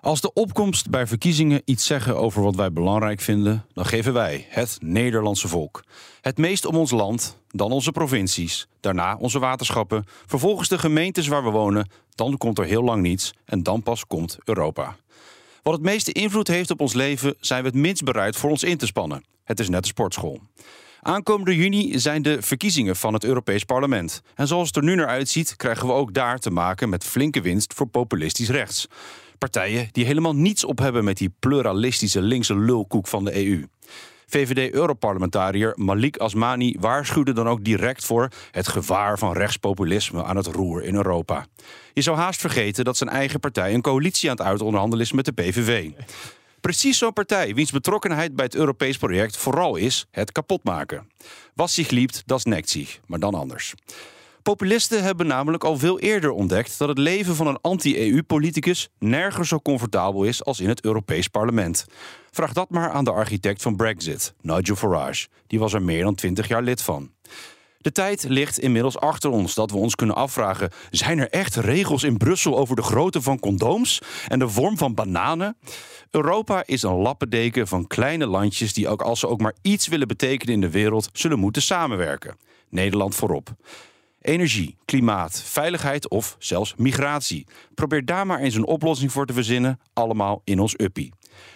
Als de opkomst bij verkiezingen iets zeggen over wat wij belangrijk vinden, dan geven wij, het Nederlandse volk, het meest om ons land, dan onze provincies, daarna onze waterschappen, vervolgens de gemeentes waar we wonen, dan komt er heel lang niets en dan pas komt Europa. Wat het meeste invloed heeft op ons leven, zijn we het minst bereid voor ons in te spannen. Het is net een sportschool. Aankomende juni zijn de verkiezingen van het Europees Parlement. En zoals het er nu naar uitziet, krijgen we ook daar te maken met flinke winst voor populistisch rechts. Partijen die helemaal niets op hebben met die pluralistische linkse lulkoek van de EU. VVD-europarlementariër Malik Asmani waarschuwde dan ook direct voor het gevaar van rechtspopulisme aan het roer in Europa. Je zou haast vergeten dat zijn eigen partij een coalitie aan het uitonderhandelen is met de PVV. Precies zo'n partij wiens betrokkenheid bij het Europees project vooral is het kapotmaken. Was zich liebt, dat nekt zich, maar dan anders. Populisten hebben namelijk al veel eerder ontdekt dat het leven van een anti-EU-politicus nergens zo comfortabel is als in het Europees Parlement. Vraag dat maar aan de architect van Brexit, Nigel Farage. Die was er meer dan twintig jaar lid van. De tijd ligt inmiddels achter ons dat we ons kunnen afvragen: zijn er echt regels in Brussel over de grootte van condooms en de vorm van bananen? Europa is een lappendeken van kleine landjes die ook als ze ook maar iets willen betekenen in de wereld, zullen moeten samenwerken. Nederland voorop. Energie, klimaat, veiligheid of zelfs migratie. Probeer daar maar eens een oplossing voor te verzinnen, allemaal in ons uppie.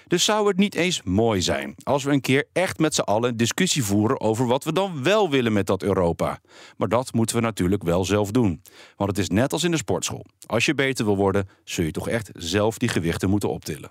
Dus zou het niet eens mooi zijn als we een keer echt met z'n allen een discussie voeren over wat we dan wel willen met dat Europa. Maar dat moeten we natuurlijk wel zelf doen. Want het is net als in de sportschool. Als je beter wil worden, zul je toch echt zelf die gewichten moeten optillen.